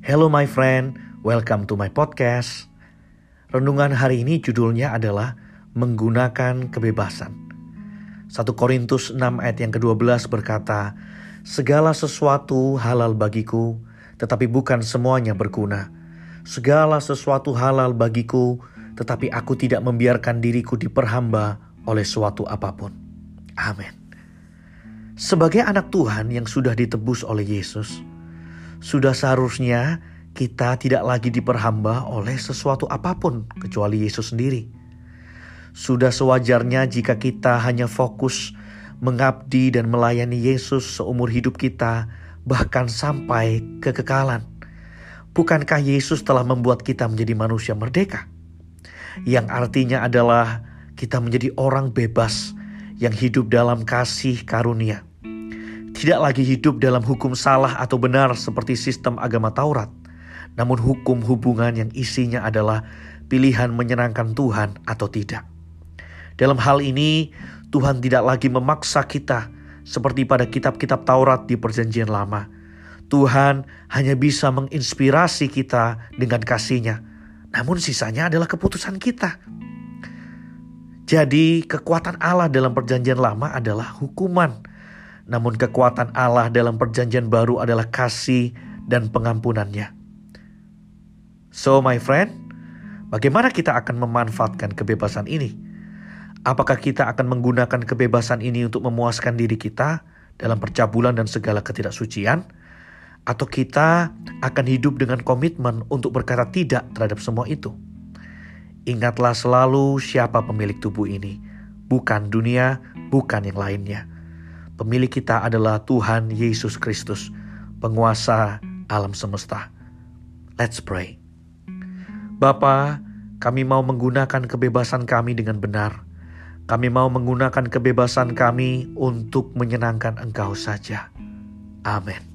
Hello my friend, welcome to my podcast. Renungan hari ini judulnya adalah Menggunakan Kebebasan. 1 Korintus 6 ayat yang ke-12 berkata, Segala sesuatu halal bagiku, tetapi bukan semuanya berguna. Segala sesuatu halal bagiku, tetapi aku tidak membiarkan diriku diperhamba oleh suatu apa pun. Amin. Sebagai anak Tuhan yang sudah ditebus oleh Yesus, sudah seharusnya kita tidak lagi diperhamba oleh sesuatu apa pun kecuali Yesus sendiri. Sudah sewajarnya jika kita hanya fokus mengabdi dan melayani Yesus seumur hidup kita, bahkan sampai kekekalan. Bukankah Yesus telah membuat kita menjadi manusia merdeka? Yang artinya adalah kita menjadi orang bebas yang hidup dalam kasih karunia tidak lagi hidup dalam hukum salah atau benar seperti sistem agama Taurat, namun hukum hubungan yang isinya adalah pilihan menyenangkan Tuhan atau tidak. Dalam hal ini, Tuhan tidak lagi memaksa kita seperti pada kitab-kitab Taurat di Perjanjian Lama. Tuhan hanya bisa menginspirasi kita dengan kasihnya, namun sisanya adalah keputusan kita. Jadi, kekuatan Allah dalam Perjanjian Lama adalah hukuman namun kekuatan Allah dalam perjanjian baru adalah kasih dan pengampunannya. So my friend, bagaimana kita akan memanfaatkan kebebasan ini? Apakah kita akan menggunakan kebebasan ini untuk memuaskan diri kita dalam percabulan dan segala ketidaksucian? Atau kita akan hidup dengan komitmen untuk berkata tidak terhadap semua itu? Ingatlah selalu siapa pemilik tubuh ini, bukan dunia, bukan yang lainnya. Pemilik kita adalah Tuhan Yesus Kristus, penguasa alam semesta. Let's pray. Bapa, kami mau menggunakan kebebasan kami dengan benar. Kami mau menggunakan kebebasan kami untuk menyenangkan Engkau saja. Amin.